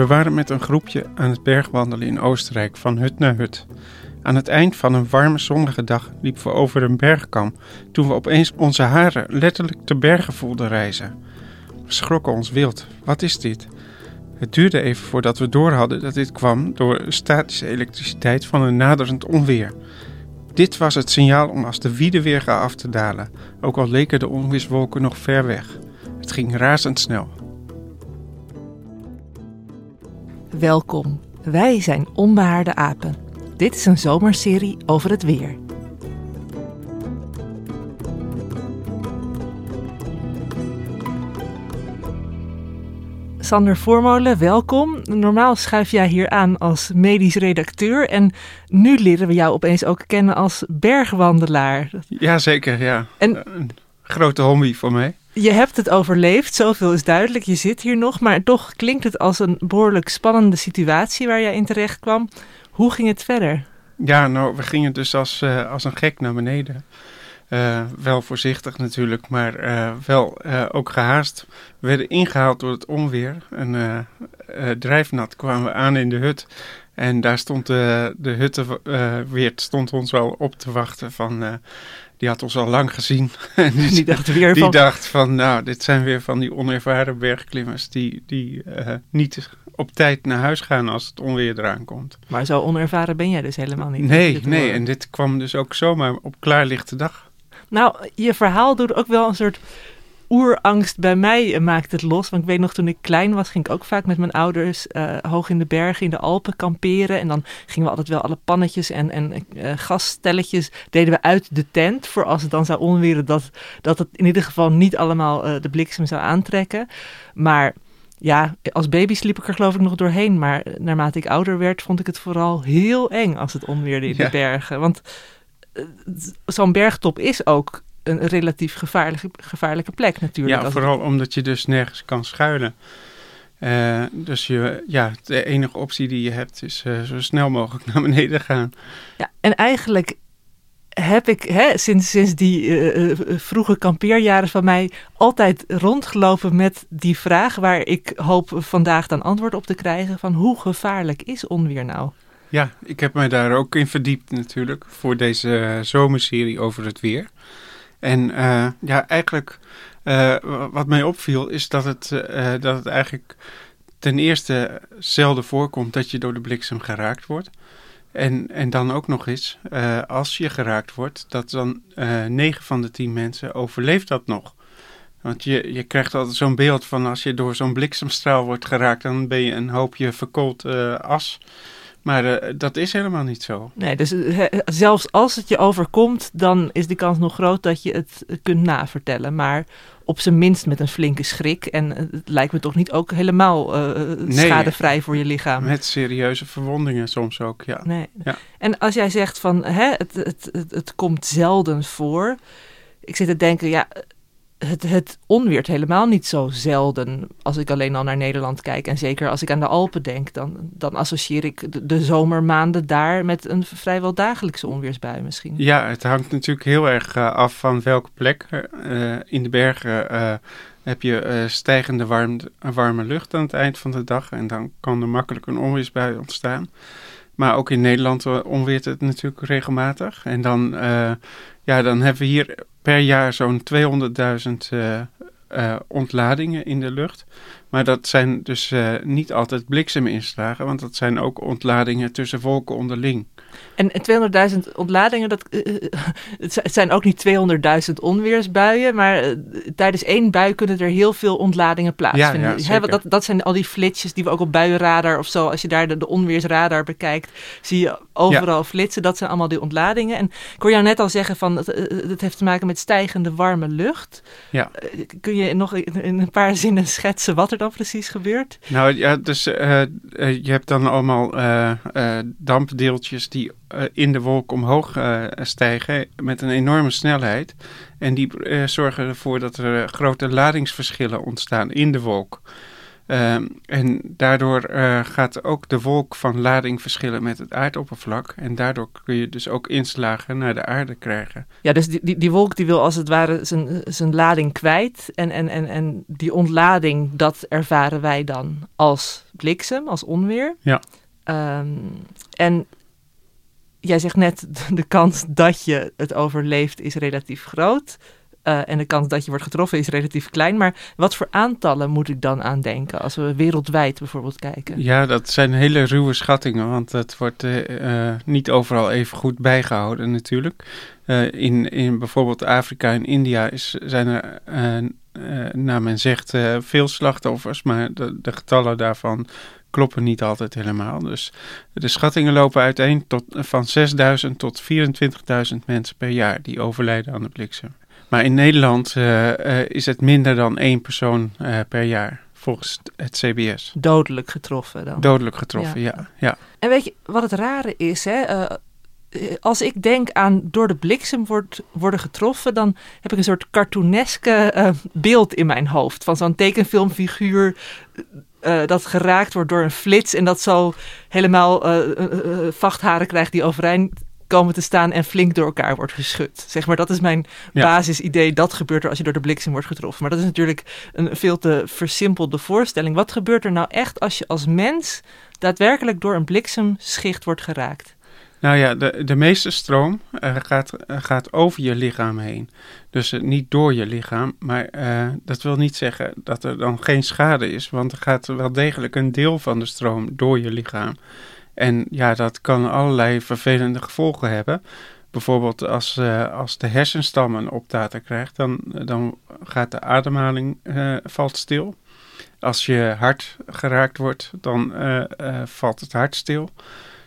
We waren met een groepje aan het bergwandelen in Oostenrijk van hut naar hut. Aan het eind van een warme zonnige dag liepen we over een bergkam toen we opeens onze haren letterlijk te bergen voelden reizen. We schrokken ons wild. Wat is dit? Het duurde even voordat we doorhadden dat dit kwam door statische elektriciteit van een naderend onweer. Dit was het signaal om als de wiede weer af te dalen, ook al leken de onweerswolken nog ver weg. Het ging razendsnel. Welkom, wij zijn Onbehaarde Apen. Dit is een zomerserie over het weer. Sander Voormolen, welkom. Normaal schuif jij hier aan als medisch redacteur en nu leren we jou opeens ook kennen als bergwandelaar. Jazeker, ja. En- Een grote hobby voor mij. Je hebt het overleefd, zoveel is duidelijk. Je zit hier nog, maar toch klinkt het als een behoorlijk spannende situatie waar jij in terecht kwam. Hoe ging het verder? Ja, nou, we gingen dus als, eh, als een gek naar beneden. Eh, wel voorzichtig natuurlijk, maar eh, wel ook gehaast. We werden ingehaald door het onweer. En eh, drijfnat kwamen we aan in de hut. En daar stond de, de huttenweert stond ons wel op te wachten. Van, die had ons al lang gezien. En Die dacht weer die van, dacht van, nou, dit zijn weer van die onervaren bergklimmers... die, die eh, niet op tijd naar huis gaan als het onweer eraan komt. maar zo onervaren ben jij dus helemaal niet. Nee, nee, en dit kwam dus ook zomaar op klaarlichte dag. Nou, je verhaal doet ook wel een soort oerangst bij mij eh, maakt het los. Want ik weet nog, toen ik klein was, ging ik ook vaak met mijn ouders eh, hoog in de bergen in de Alpen kamperen. En dan gingen we altijd wel alle pannetjes en, en eh, gasstelletjes deden we uit de tent. Voor als het dan zou onweren, dat, dat het in ieder geval niet allemaal de bliksem zou aantrekken. Maar ja, als baby sliep ik er geloof ik nog doorheen. Maar naarmate ik ouder werd, vond ik het vooral heel eng als het onweerde in Ja. de bergen. Want zo'n bergtop is ook een relatief gevaarlijke, gevaarlijke plek natuurlijk. Ja, vooral omdat je dus nergens kan schuilen. Eh, dus je, ja, de enige optie die je hebt is eh, zo snel mogelijk naar beneden gaan. Ja, en eigenlijk heb ik hè, sinds, sinds die eh, vroege kampeerjaren van mij altijd rondgelopen met die vraag waar ik hoop vandaag dan antwoord op te krijgen van hoe gevaarlijk is onweer nou? Ja, ik heb mij daar ook in verdiept natuurlijk voor deze zomerserie over het weer. En eh, ja, eigenlijk eh, wa- wat mij opviel is dat het, eh, dat het eigenlijk ten eerste zelden voorkomt dat je door de bliksem geraakt wordt. En, en dan ook nog eens, als je geraakt wordt, dat dan eh 9 van de 10 mensen overleeft dat nog. Want je, je krijgt altijd zo'n beeld van als je door zo'n bliksemstraal wordt geraakt, dan ben je een hoopje verkoold as. Maar eh, dat is helemaal niet zo. Nee, dus eh, zelfs als het je overkomt, dan is de kans nog groot dat je het eh, kunt navertellen. Maar op zijn minst met een flinke schrik. En het lijkt me toch niet ook helemaal Nee. schadevrij voor je lichaam. Met serieuze verwondingen soms ook, ja. Nee. Ja. En als jij zegt van hè, het, het, het, het komt zelden voor. Ik zit te denken, ja, het, het onweert helemaal niet zo zelden. Als ik alleen al naar Nederland kijk. En zeker als ik aan de Alpen denk, dan, dan associeer ik de, de zomermaanden daar met een vrijwel dagelijkse onweersbui misschien. Ja, het hangt natuurlijk heel erg eh, af van welke plek. Eh, in de bergen eh, heb je stijgende warm, warme lucht aan het eind van de dag. En dan kan er makkelijk een onweersbui ontstaan. Maar ook in Nederland uh, onweert het natuurlijk regelmatig. En dan, uh, ja, dan hebben we hier per jaar zo'n 200.000 uh, ontladingen in de lucht. Maar dat zijn dus uh, niet altijd blikseminslagen, want dat zijn ook ontladingen tussen wolken onderling. En 200.000 ontladingen, dat, uh, het zijn ook niet 200.000 onweersbuien, maar uh, tijdens één bui kunnen er heel veel ontladingen plaatsvinden. Ja, ja, dat, dat zijn al die flitsjes die we ook op buienradar of zo, als je daar de, de onweersradar bekijkt, zie je overal ja. flitsen. Dat zijn allemaal die ontladingen. En ik hoor jou net al zeggen van, het, het heeft te maken met stijgende warme lucht. Ja. kun je nog in, in een paar zinnen schetsen wat er dan precies gebeurt? Nou ja, dus uh, uh, je hebt dan allemaal uh, dampdeeltjes die in de wolk omhoog stijgen met een enorme snelheid. En die zorgen ervoor dat er grote ladingsverschillen ontstaan in de wolk. Uh, en daardoor uh, gaat ook de wolk van lading verschillen met het aardoppervlak. En daardoor kun je dus ook inslagen naar de aarde krijgen. Ja, dus die, die, die wolk die wil als het ware zijn, zijn lading kwijt. En, en, en, en die ontlading, dat ervaren wij dan als bliksem, als onweer. Ja. Um, en jij zegt net, de kans dat je het overleeft is relatief groot. Uh, en de kans dat je wordt getroffen is relatief klein. Maar wat voor aantallen moet ik dan aan denken als we wereldwijd bijvoorbeeld kijken? Ja, dat zijn hele ruwe schattingen, want het wordt uh, uh, niet overal even goed bijgehouden natuurlijk. in, in bijvoorbeeld Afrika en India is, zijn er, naar men zegt, veel slachtoffers, maar de, de getallen daarvan kloppen niet altijd helemaal. Dus de schattingen lopen uiteen tot, van 6.000 tot 24.000 mensen per jaar die overlijden aan de bliksem. Maar in Nederland uh, uh, is het minder dan één persoon uh, per jaar, volgens het CBS. Dodelijk getroffen dan? Dodelijk getroffen, ja. ja, ja. En weet je wat het rare is? Hè? als ik denk aan door de bliksem wordt, worden getroffen, dan heb ik een soort cartooneske beeld in mijn hoofd. Van zo'n tekenfilmfiguur dat geraakt wordt door een flits en dat zo helemaal vachtharen krijgt die overeind komen te staan en flink door elkaar wordt geschud. Zeg maar, dat is mijn ja. basisidee. Dat gebeurt er als je door de bliksem wordt getroffen. Maar dat is natuurlijk een veel te versimpelde voorstelling. Wat gebeurt er nou echt als je als mens daadwerkelijk door een bliksemschicht wordt geraakt? Nou ja, de, de meeste stroom uh, gaat, uh, gaat over je lichaam heen. Dus uh, niet door je lichaam. Maar dat wil niet zeggen dat er dan geen schade is. Want er gaat wel degelijk een deel van de stroom door je lichaam. En ja, dat kan allerlei vervelende gevolgen hebben. Bijvoorbeeld als, uh, als de hersenstam een krijgt, dan, dan gaat de ademhaling uh, valt stil. Als je hart geraakt wordt, dan uh, valt het hart stil.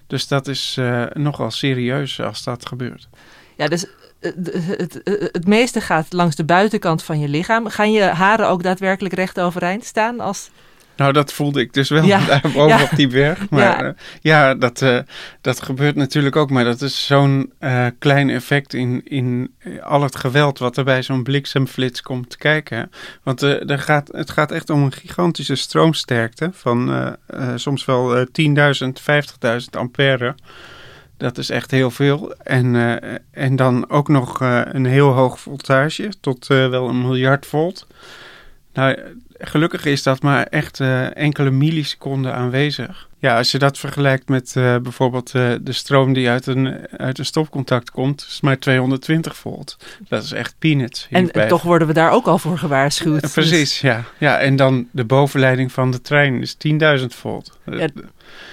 Dus dat is nogal serieus als dat gebeurt. Ja, dus het, het, het, meeste gaat langs de buitenkant van je lichaam. Gaan je haren ook daadwerkelijk recht overeind staan als nou, dat voelde ik dus wel ja. boven ja. op die berg. Maar ja, uh, ja dat, uh, dat gebeurt natuurlijk ook. Maar dat is zo'n uh, klein effect in, in al het geweld wat er bij zo'n bliksemflits komt kijken. Want er gaat, het gaat echt om een gigantische stroomsterkte van soms wel 10.000, 50.000 ampère. Dat is echt heel veel. En, en dan ook nog een heel hoog voltage, tot wel een miljard volt. Nou, gelukkig is dat maar echt uh, enkele milliseconden aanwezig. Ja, als je dat vergelijkt met uh, bijvoorbeeld uh, de stroom die uit een, uit een stopcontact komt, is maar 220 volt. Dat is echt peanuts. En toch worden we daar ook al voor gewaarschuwd. precies, dus... ja. ja. En dan de bovenleiding van de trein is 10.000 volt. Ja,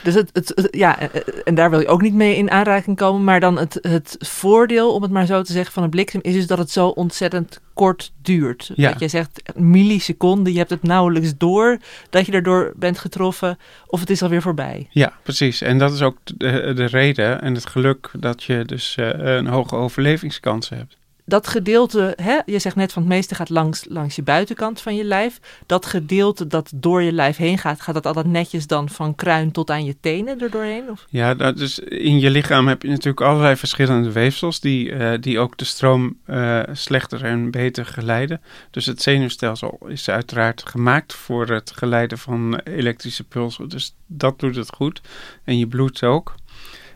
dus het, het, het, ja, en daar wil je ook niet mee in aanraking komen. Maar dan het, het voordeel, om het maar zo te zeggen, van een bliksem is dus dat het zo ontzettend kort duurt. Ja. Dat je zegt milliseconden, je hebt het nauwelijks door dat je erdoor bent getroffen of het is alweer voorbij. Ja, precies. En dat is ook de, de reden en het geluk dat je dus uh, een hoge overlevingskans hebt dat gedeelte, hè, je zegt net van het meeste gaat langs, langs je buitenkant van je lijf. Dat gedeelte dat door je lijf heen gaat, gaat dat altijd netjes dan van kruin tot aan je tenen er doorheen? Of? Ja, dat is, in je lichaam heb je natuurlijk allerlei verschillende weefsels die, uh, die ook de stroom uh, slechter en beter geleiden. Dus het zenuwstelsel is uiteraard gemaakt voor het geleiden van elektrische pulsen. Dus dat doet het goed. En je bloed ook.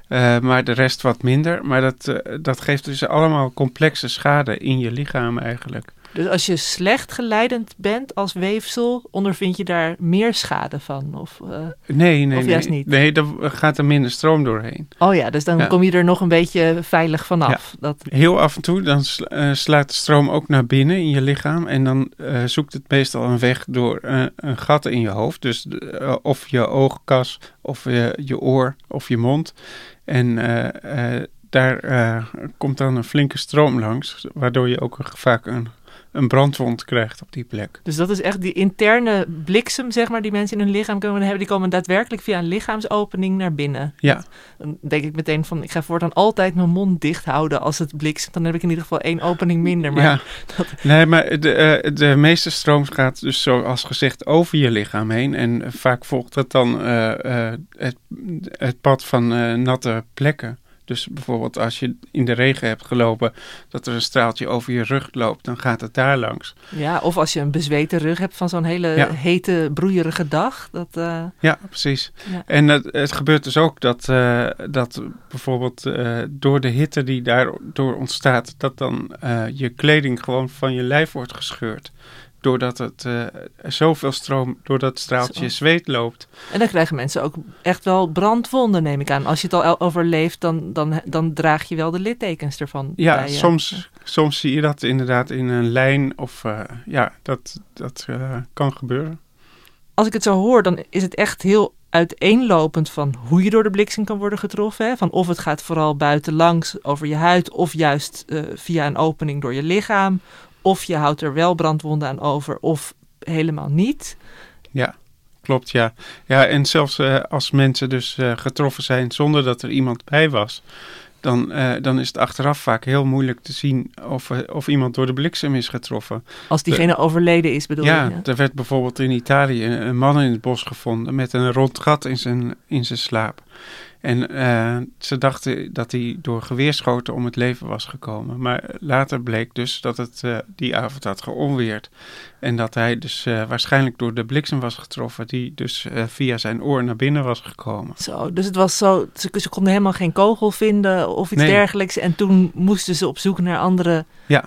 Uh, maar de rest wat minder. Maar dat, uh, dat geeft dus allemaal complexe schade in je lichaam eigenlijk. Dus als je slecht geleidend bent als weefsel, ondervind je daar meer schade van? Of, uh, nee, nee, of juist nee. niet? Nee, dan gaat er minder stroom doorheen. Oh ja, dus dan Ja. kom je er nog een beetje veilig vanaf. Dat, Heel af en toe dan eh, slaat de stroom ook naar binnen in je lichaam. En dan eh, zoekt het meestal een weg door eh, een gat in je hoofd. Dus eh, of je oogkas, of je, je oor, of je mond. En eh, eh, daar eh, komt dan een flinke stroom langs. Waardoor je ook vaak een, een brandwond krijgt op die plek. dus dat is echt die interne bliksem, zeg maar, die mensen in hun lichaam kunnen hebben. Die komen daadwerkelijk via een lichaamsopening naar binnen. Ja. Dan denk ik meteen van, ik ga voortaan altijd mijn mond dicht houden als het bliksemt. Dan heb ik in ieder geval één opening minder. Maar ja. Nee, maar de, eh, de meeste stroom gaat dus zoals gezegd over je lichaam heen. En vaak volgt dat dan eh, eh, het, het pad van natte plekken. Dus bijvoorbeeld als je in de regen hebt gelopen, dat er een straaltje over je rug loopt, dan gaat het daar langs. Ja, of als je een bezweten rug hebt van zo'n hele Ja. hete, broeierige dag. Dat, eh, Ja, precies. Ja. En het, het gebeurt dus ook dat, eh, dat bijvoorbeeld eh, door de hitte die daardoor ontstaat, dat dan je kleding gewoon van je lijf wordt gescheurd. Doordat het eh, zoveel stroom door dat straaltje Zo. zweet loopt. En dan krijgen mensen ook echt wel brandwonden, neem ik aan. Als je het al overleeft, dan, dan, dan draag je wel de littekens ervan. Ja, bij soms, soms zie je dat inderdaad in een lijn of eh, ja, dat, dat eh, kan gebeuren. Als ik het zo hoor, dan is het echt heel uiteenlopend van hoe je door de bliksem kan worden getroffen. Hè? Van of het gaat vooral buitenlangs over je huid, of juist via een opening door je lichaam. Of je houdt er wel brandwonden aan over, of helemaal niet. Ja, klopt, ja. Ja, en zelfs eh, als mensen dus eh, getroffen zijn zonder dat er iemand bij was, dan, eh, dan is het achteraf vaak heel moeilijk te zien of, of iemand door de bliksem is getroffen. Als diegene overleden is, bedoel ja, je? er werd bijvoorbeeld in Italië een, een man in het bos gevonden met een rond gat in zijn, in zijn slaap. En eh, ze dachten dat hij door geweerschoten om het leven was gekomen. Maar later bleek dus dat het eh, die avond had geonweerd. En dat hij dus eh, waarschijnlijk door de bliksem was getroffen, die dus via zijn oor naar binnen was gekomen. Zo, dus het was zo, ze, ze konden helemaal geen kogel vinden of iets Nee. dergelijks. En toen moesten ze op zoek naar andere Ja.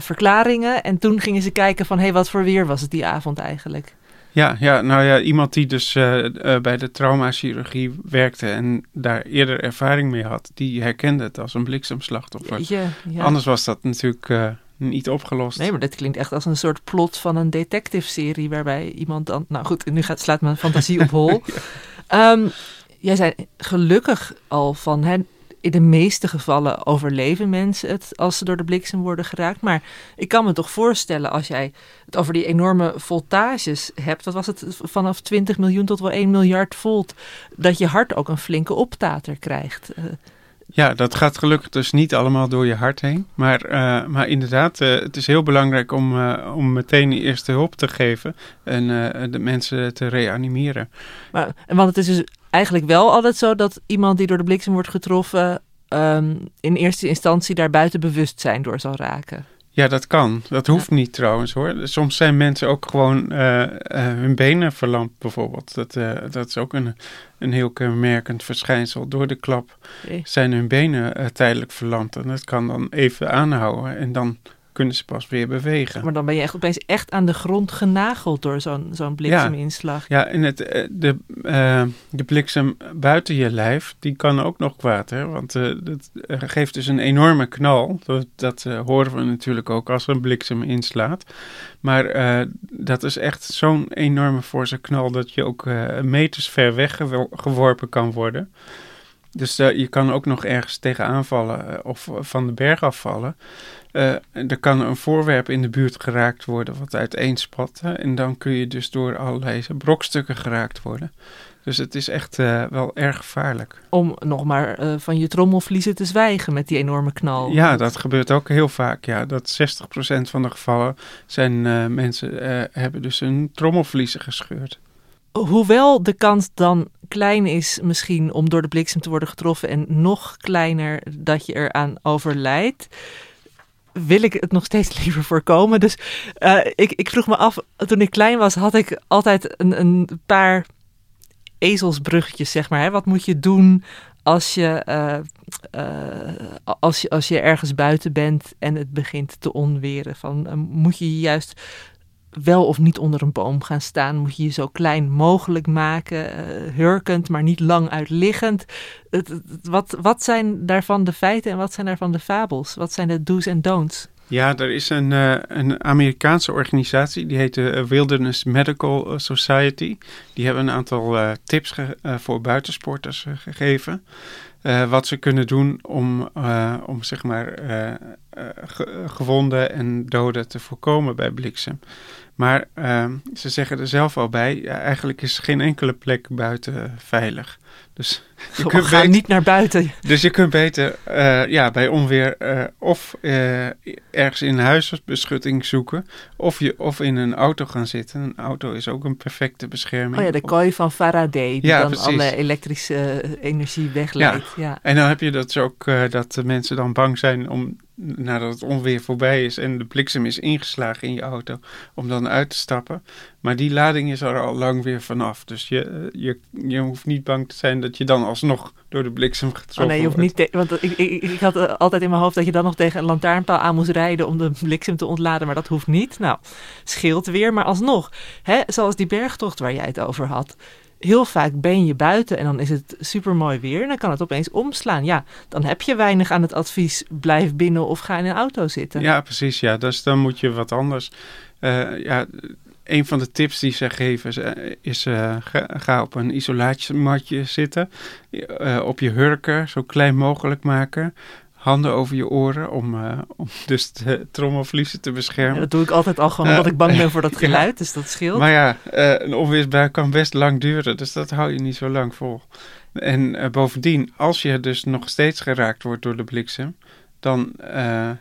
verklaringen. En toen gingen ze kijken van, hé, hey, wat voor weer was het die avond eigenlijk? Ja, ja, nou ja, iemand die dus eh, eh, bij de traumachirurgie werkte en daar eerder ervaring mee had, die herkende het als een bliksemslachtoffer. Jeetje, ja. Anders was dat natuurlijk eh, niet opgelost. Nee, maar dit klinkt echt als een soort plot van een detective-serie waarbij iemand dan... Nou goed, nu gaat, slaat mijn fantasie op hol. Ehm, jij zei gelukkig al van... Hè, in de meeste gevallen overleven mensen het als ze door de bliksem worden geraakt. Maar ik kan me toch voorstellen als jij het over die enorme voltages hebt... wat was het, vanaf 20 miljoen tot wel 1 miljard volt... dat je hart ook een flinke optater krijgt. Eh, Ja, dat gaat gelukkig dus niet allemaal door je hart heen. Maar, eh, maar inderdaad, eh, het is heel belangrijk om, eh, om meteen eerste hulp te geven en de mensen te reanimeren. Maar, want het is dus eigenlijk wel altijd zo dat iemand die door de bliksem wordt getroffen... ehm, in eerste instantie daar buiten bewustzijn door zal raken. Ja, dat kan. Dat hoeft niet trouwens hoor. Soms zijn mensen ook gewoon eh, eh, hun benen verlamd bijvoorbeeld. Dat, eh, dat is ook een, een heel kenmerkend verschijnsel. Door de klap zijn hun benen tijdelijk verlamd. En dat kan dan even aanhouden en dan kunnen ze pas weer bewegen. Maar dan ben je echt opeens echt aan de grond genageld door zo'n zo'n blikseminslag. Ja, en het, eh, de, eh, de bliksem buiten je lijf, die kan ook nog kwaad. Hè? Want eh, dat geeft dus een enorme knal. Dat, dat horen we natuurlijk ook als een bliksem inslaat. Maar dat is echt zo'n enorme forse knal dat je ook meters ver weg gewo- geworpen kan worden. Dus eh, je kan ook nog ergens tegenaan vallen eh, of van de berg afvallen. Eh, er kan een voorwerp in de buurt geraakt worden wat uiteenspat. hè, En dan kun je dus door allerlei brokstukken geraakt worden. Dus het is echt eh, wel erg gevaarlijk. Om nog maar eh, van je trommelvliezen te zwijgen met die enorme knal. Ja, dat gebeurt ook heel vaak. Ja, dat 60% van de gevallen zijn eh, mensen eh, hebben dus hun trommelvliezen gescheurd. Hoewel de kans dan klein is misschien om door de bliksem te worden getroffen en nog kleiner dat je eraan overlijdt, wil ik het nog steeds liever voorkomen. Dus eh, ik, ik vroeg me af, toen ik klein was, had ik altijd een, een paar ezelsbruggetjes, zeg maar. Hè? Wat moet je doen als je, eh, eh, als, je, als je ergens buiten bent en het begint te onweren, van, moet je juist wel of niet onder een boom gaan staan? Moet je je zo klein mogelijk maken, uh, hurkend, maar niet lang uitliggend? Het, wat, wat zijn daarvan de feiten en wat zijn daarvan de fabels? Wat zijn de do's en don'ts? Ja, er is een, uh, een Amerikaanse organisatie, die heet de Wilderness Medical Society. Die hebben een aantal tips voor buitensporters gegeven. Wat ze kunnen doen om, om zeg maar, ge gewonden en doden te voorkomen bij bliksem. Maar uh, ze zeggen er zelf al bij, ja, eigenlijk is geen enkele plek buiten veilig. Dus je kunt gaan beter, niet naar buiten. Dus je kunt beter ja, bij onweer of ergens in huisbeschutting zoeken, of, je, of in een auto gaan zitten. Een auto is ook een perfecte bescherming. Oh ja, de kooi van Faraday, die ja, dan precies. alle elektrische energie wegleidt. Ja. Ja. En dan heb je dat ook, dat de mensen dan bang zijn om nadat het onweer voorbij is en de bliksem is ingeslagen in je auto, om dan uit te stappen. Maar die lading is er al lang weer vanaf. Dus je, je, je hoeft niet bang te zijn dat je dan alsnog door de bliksem getroffen oh nee, je hoeft wordt. niet. Want ik, ik, ik had altijd in mijn hoofd dat je dan nog tegen een lantaarnpaal aan moest rijden om de bliksem te ontladen. Maar dat hoeft niet. Nou, scheelt weer. Maar alsnog, hè, zoals die bergtocht waar jij het over had heel vaak ben je buiten en dan is het super mooi weer en dan kan het opeens omslaan. Ja, dan heb je weinig aan het advies blijf binnen of ga in een auto zitten. Ja, precies. Ja, dus dan moet je wat anders. Uh, ja, een van de tips die ze geven is: uh, ga, op een isolatiematje zitten, op je hurken zo klein mogelijk maken handen over je oren om, uh, om dus de trommelvliezen te beschermen. Ja, dat doe ik altijd al gewoon omdat ik bang ben voor dat geluid, dus dat scheelt. Maar ja, uh, een onweersbui kan best lang duren, dus dat hou je niet zo lang vol. En uh, bovendien, als je dus nog steeds geraakt wordt door de bliksem, dan,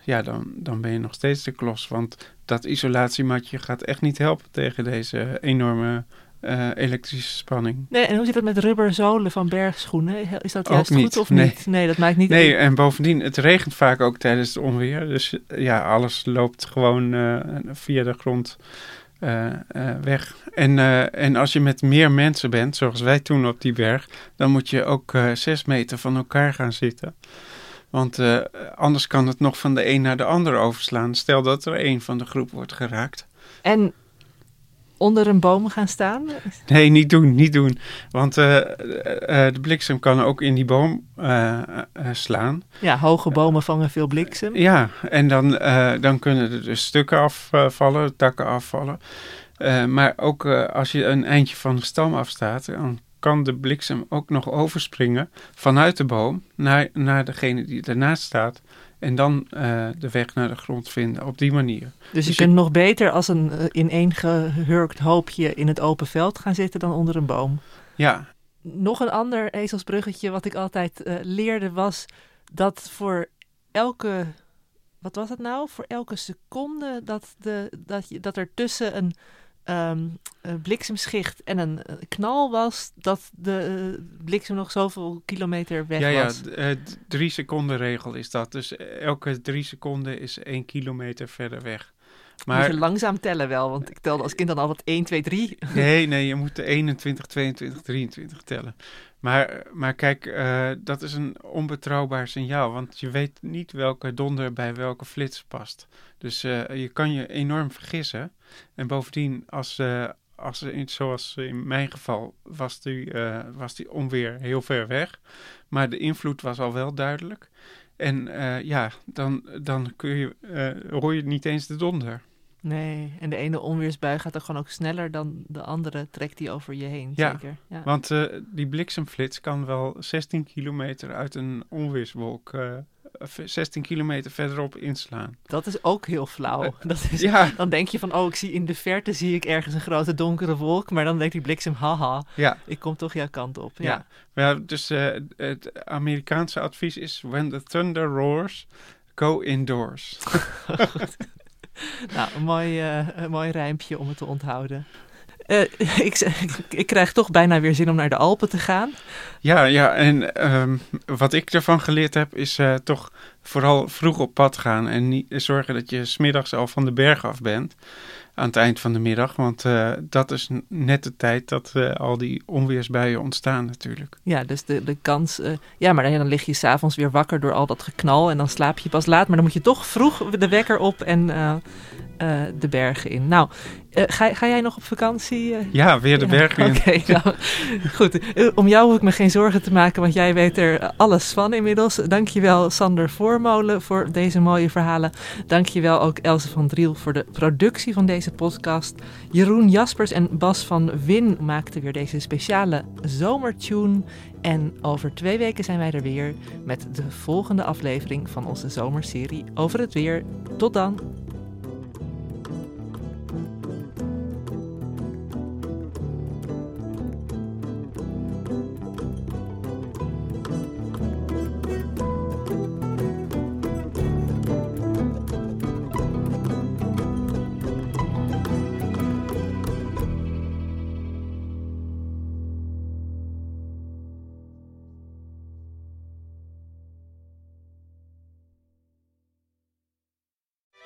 ja, dan, dan ben je nog steeds de klos. Want dat isolatiematje gaat echt niet helpen tegen deze enorme uh, elektrische spanning. Nee, en hoe zit het met rubberzolen van bergschoenen? Is dat juist goed of nee. niet? Nee, dat maakt niet Nee, en bovendien, het regent vaak ook tijdens het onweer. Dus ja, alles loopt gewoon uh, via de grond uh, weg. En, en als je met meer mensen bent, zoals wij toen op die berg, dan moet je ook zes meter van elkaar gaan zitten. Want anders kan het nog van de een naar de ander overslaan. Stel dat er een van de groep wordt geraakt. En onder een boom gaan staan? Nee, niet doen, niet doen. Want uh, uh, de bliksem kan ook in die boom uh, slaan. Ja, hoge bomen vangen veel bliksem. Ja, en dan, dan kunnen er dus stukken afvallen, takken afvallen. maar ook als je een eindje van de stam afstaat, dan kan de bliksem ook nog overspringen vanuit de boom naar, naar degene die ernaast staat. En dan uh, de weg naar de grond vinden op die manier. Dus, dus je kunt nog beter als een uh, ineengehurkt hoopje in het open veld gaan zitten dan onder een boom. Ja. Nog een ander ezelsbruggetje wat ik altijd uh, leerde was dat voor elke, wat was het nou? Voor elke seconde dat, de, dat, je, dat er tussen een um, bliksemschicht en een knal was, dat de uh, bliksem nog zoveel kilometer weg ja, was. Ja, de drie seconden regel is dat. Dus elke drie seconden is één kilometer verder weg. Maar moet je langzaam tellen wel, want ik telde als kind dan altijd 1, 2, 3. Nee, nee, je moet 21, 22, 23 tellen. Maar, maar kijk, uh, dat is een onbetrouwbaar signaal, want je weet niet welke donder bij welke flits past. Dus uh, je kan je enorm vergissen. En bovendien, als, uh, als zoals in mijn geval, was die, was die onweer heel ver weg. Maar de invloed was al wel duidelijk. En ja, dan, dan kun je, hoor je niet eens de donder. Nee, en de ene onweersbui gaat er gewoon ook sneller dan de andere, trekt die over je heen. Ja, zeker? ja. want uh, die bliksemflits kan wel 16 kilometer uit een onweerswolk, uh, eh, 16 kilometer verderop inslaan. Dat is ook heel flauw. Uh, dat is, ja. Dan denk je van, oh, ik zie in de verte zie ik ergens een grote donkere wolk, maar dan denkt die bliksem, haha, ja. ik kom toch jouw kant op. Ja, ja. ja dus het Amerikaanse advies is, when the thunder roars, go indoors. nou, een mooi, uh, een mooi rijmpje om het te onthouden. Uh, ik, ik, krijg toch bijna weer zin om naar de Alpen te gaan. Ja, ja en um, wat ik ervan geleerd heb, is uh, toch vooral vroeg op pad gaan. En niet zorgen dat je smiddags al van de berg af bent. Aan het eind van de middag. Want uh, dat is net de tijd dat uh, al die onweersbuien ontstaan natuurlijk. Ja, dus de, de kans... Uh, ja, maar dan, lig je s'avonds weer wakker door al dat geknal en dan slaap je pas laat. Maar dan moet je toch vroeg de wekker op en de bergen in. Nou, uh, ga, ga, jij nog op vakantie? Uh, ja, weer de ja, bergen in. Oké, nou, goed. Om jou hoef ik me geen zorgen te maken, want jij weet er alles van inmiddels. Dankjewel Sander Voormolen voor deze mooie verhalen. Dankjewel ook Else van Driel voor de productie van deze podcast. Jeroen Jaspers en Bas van Win maakten weer deze speciale zomertune. En over twee weken zijn wij er weer met de volgende aflevering van onze zomerserie over het weer. Tot dan!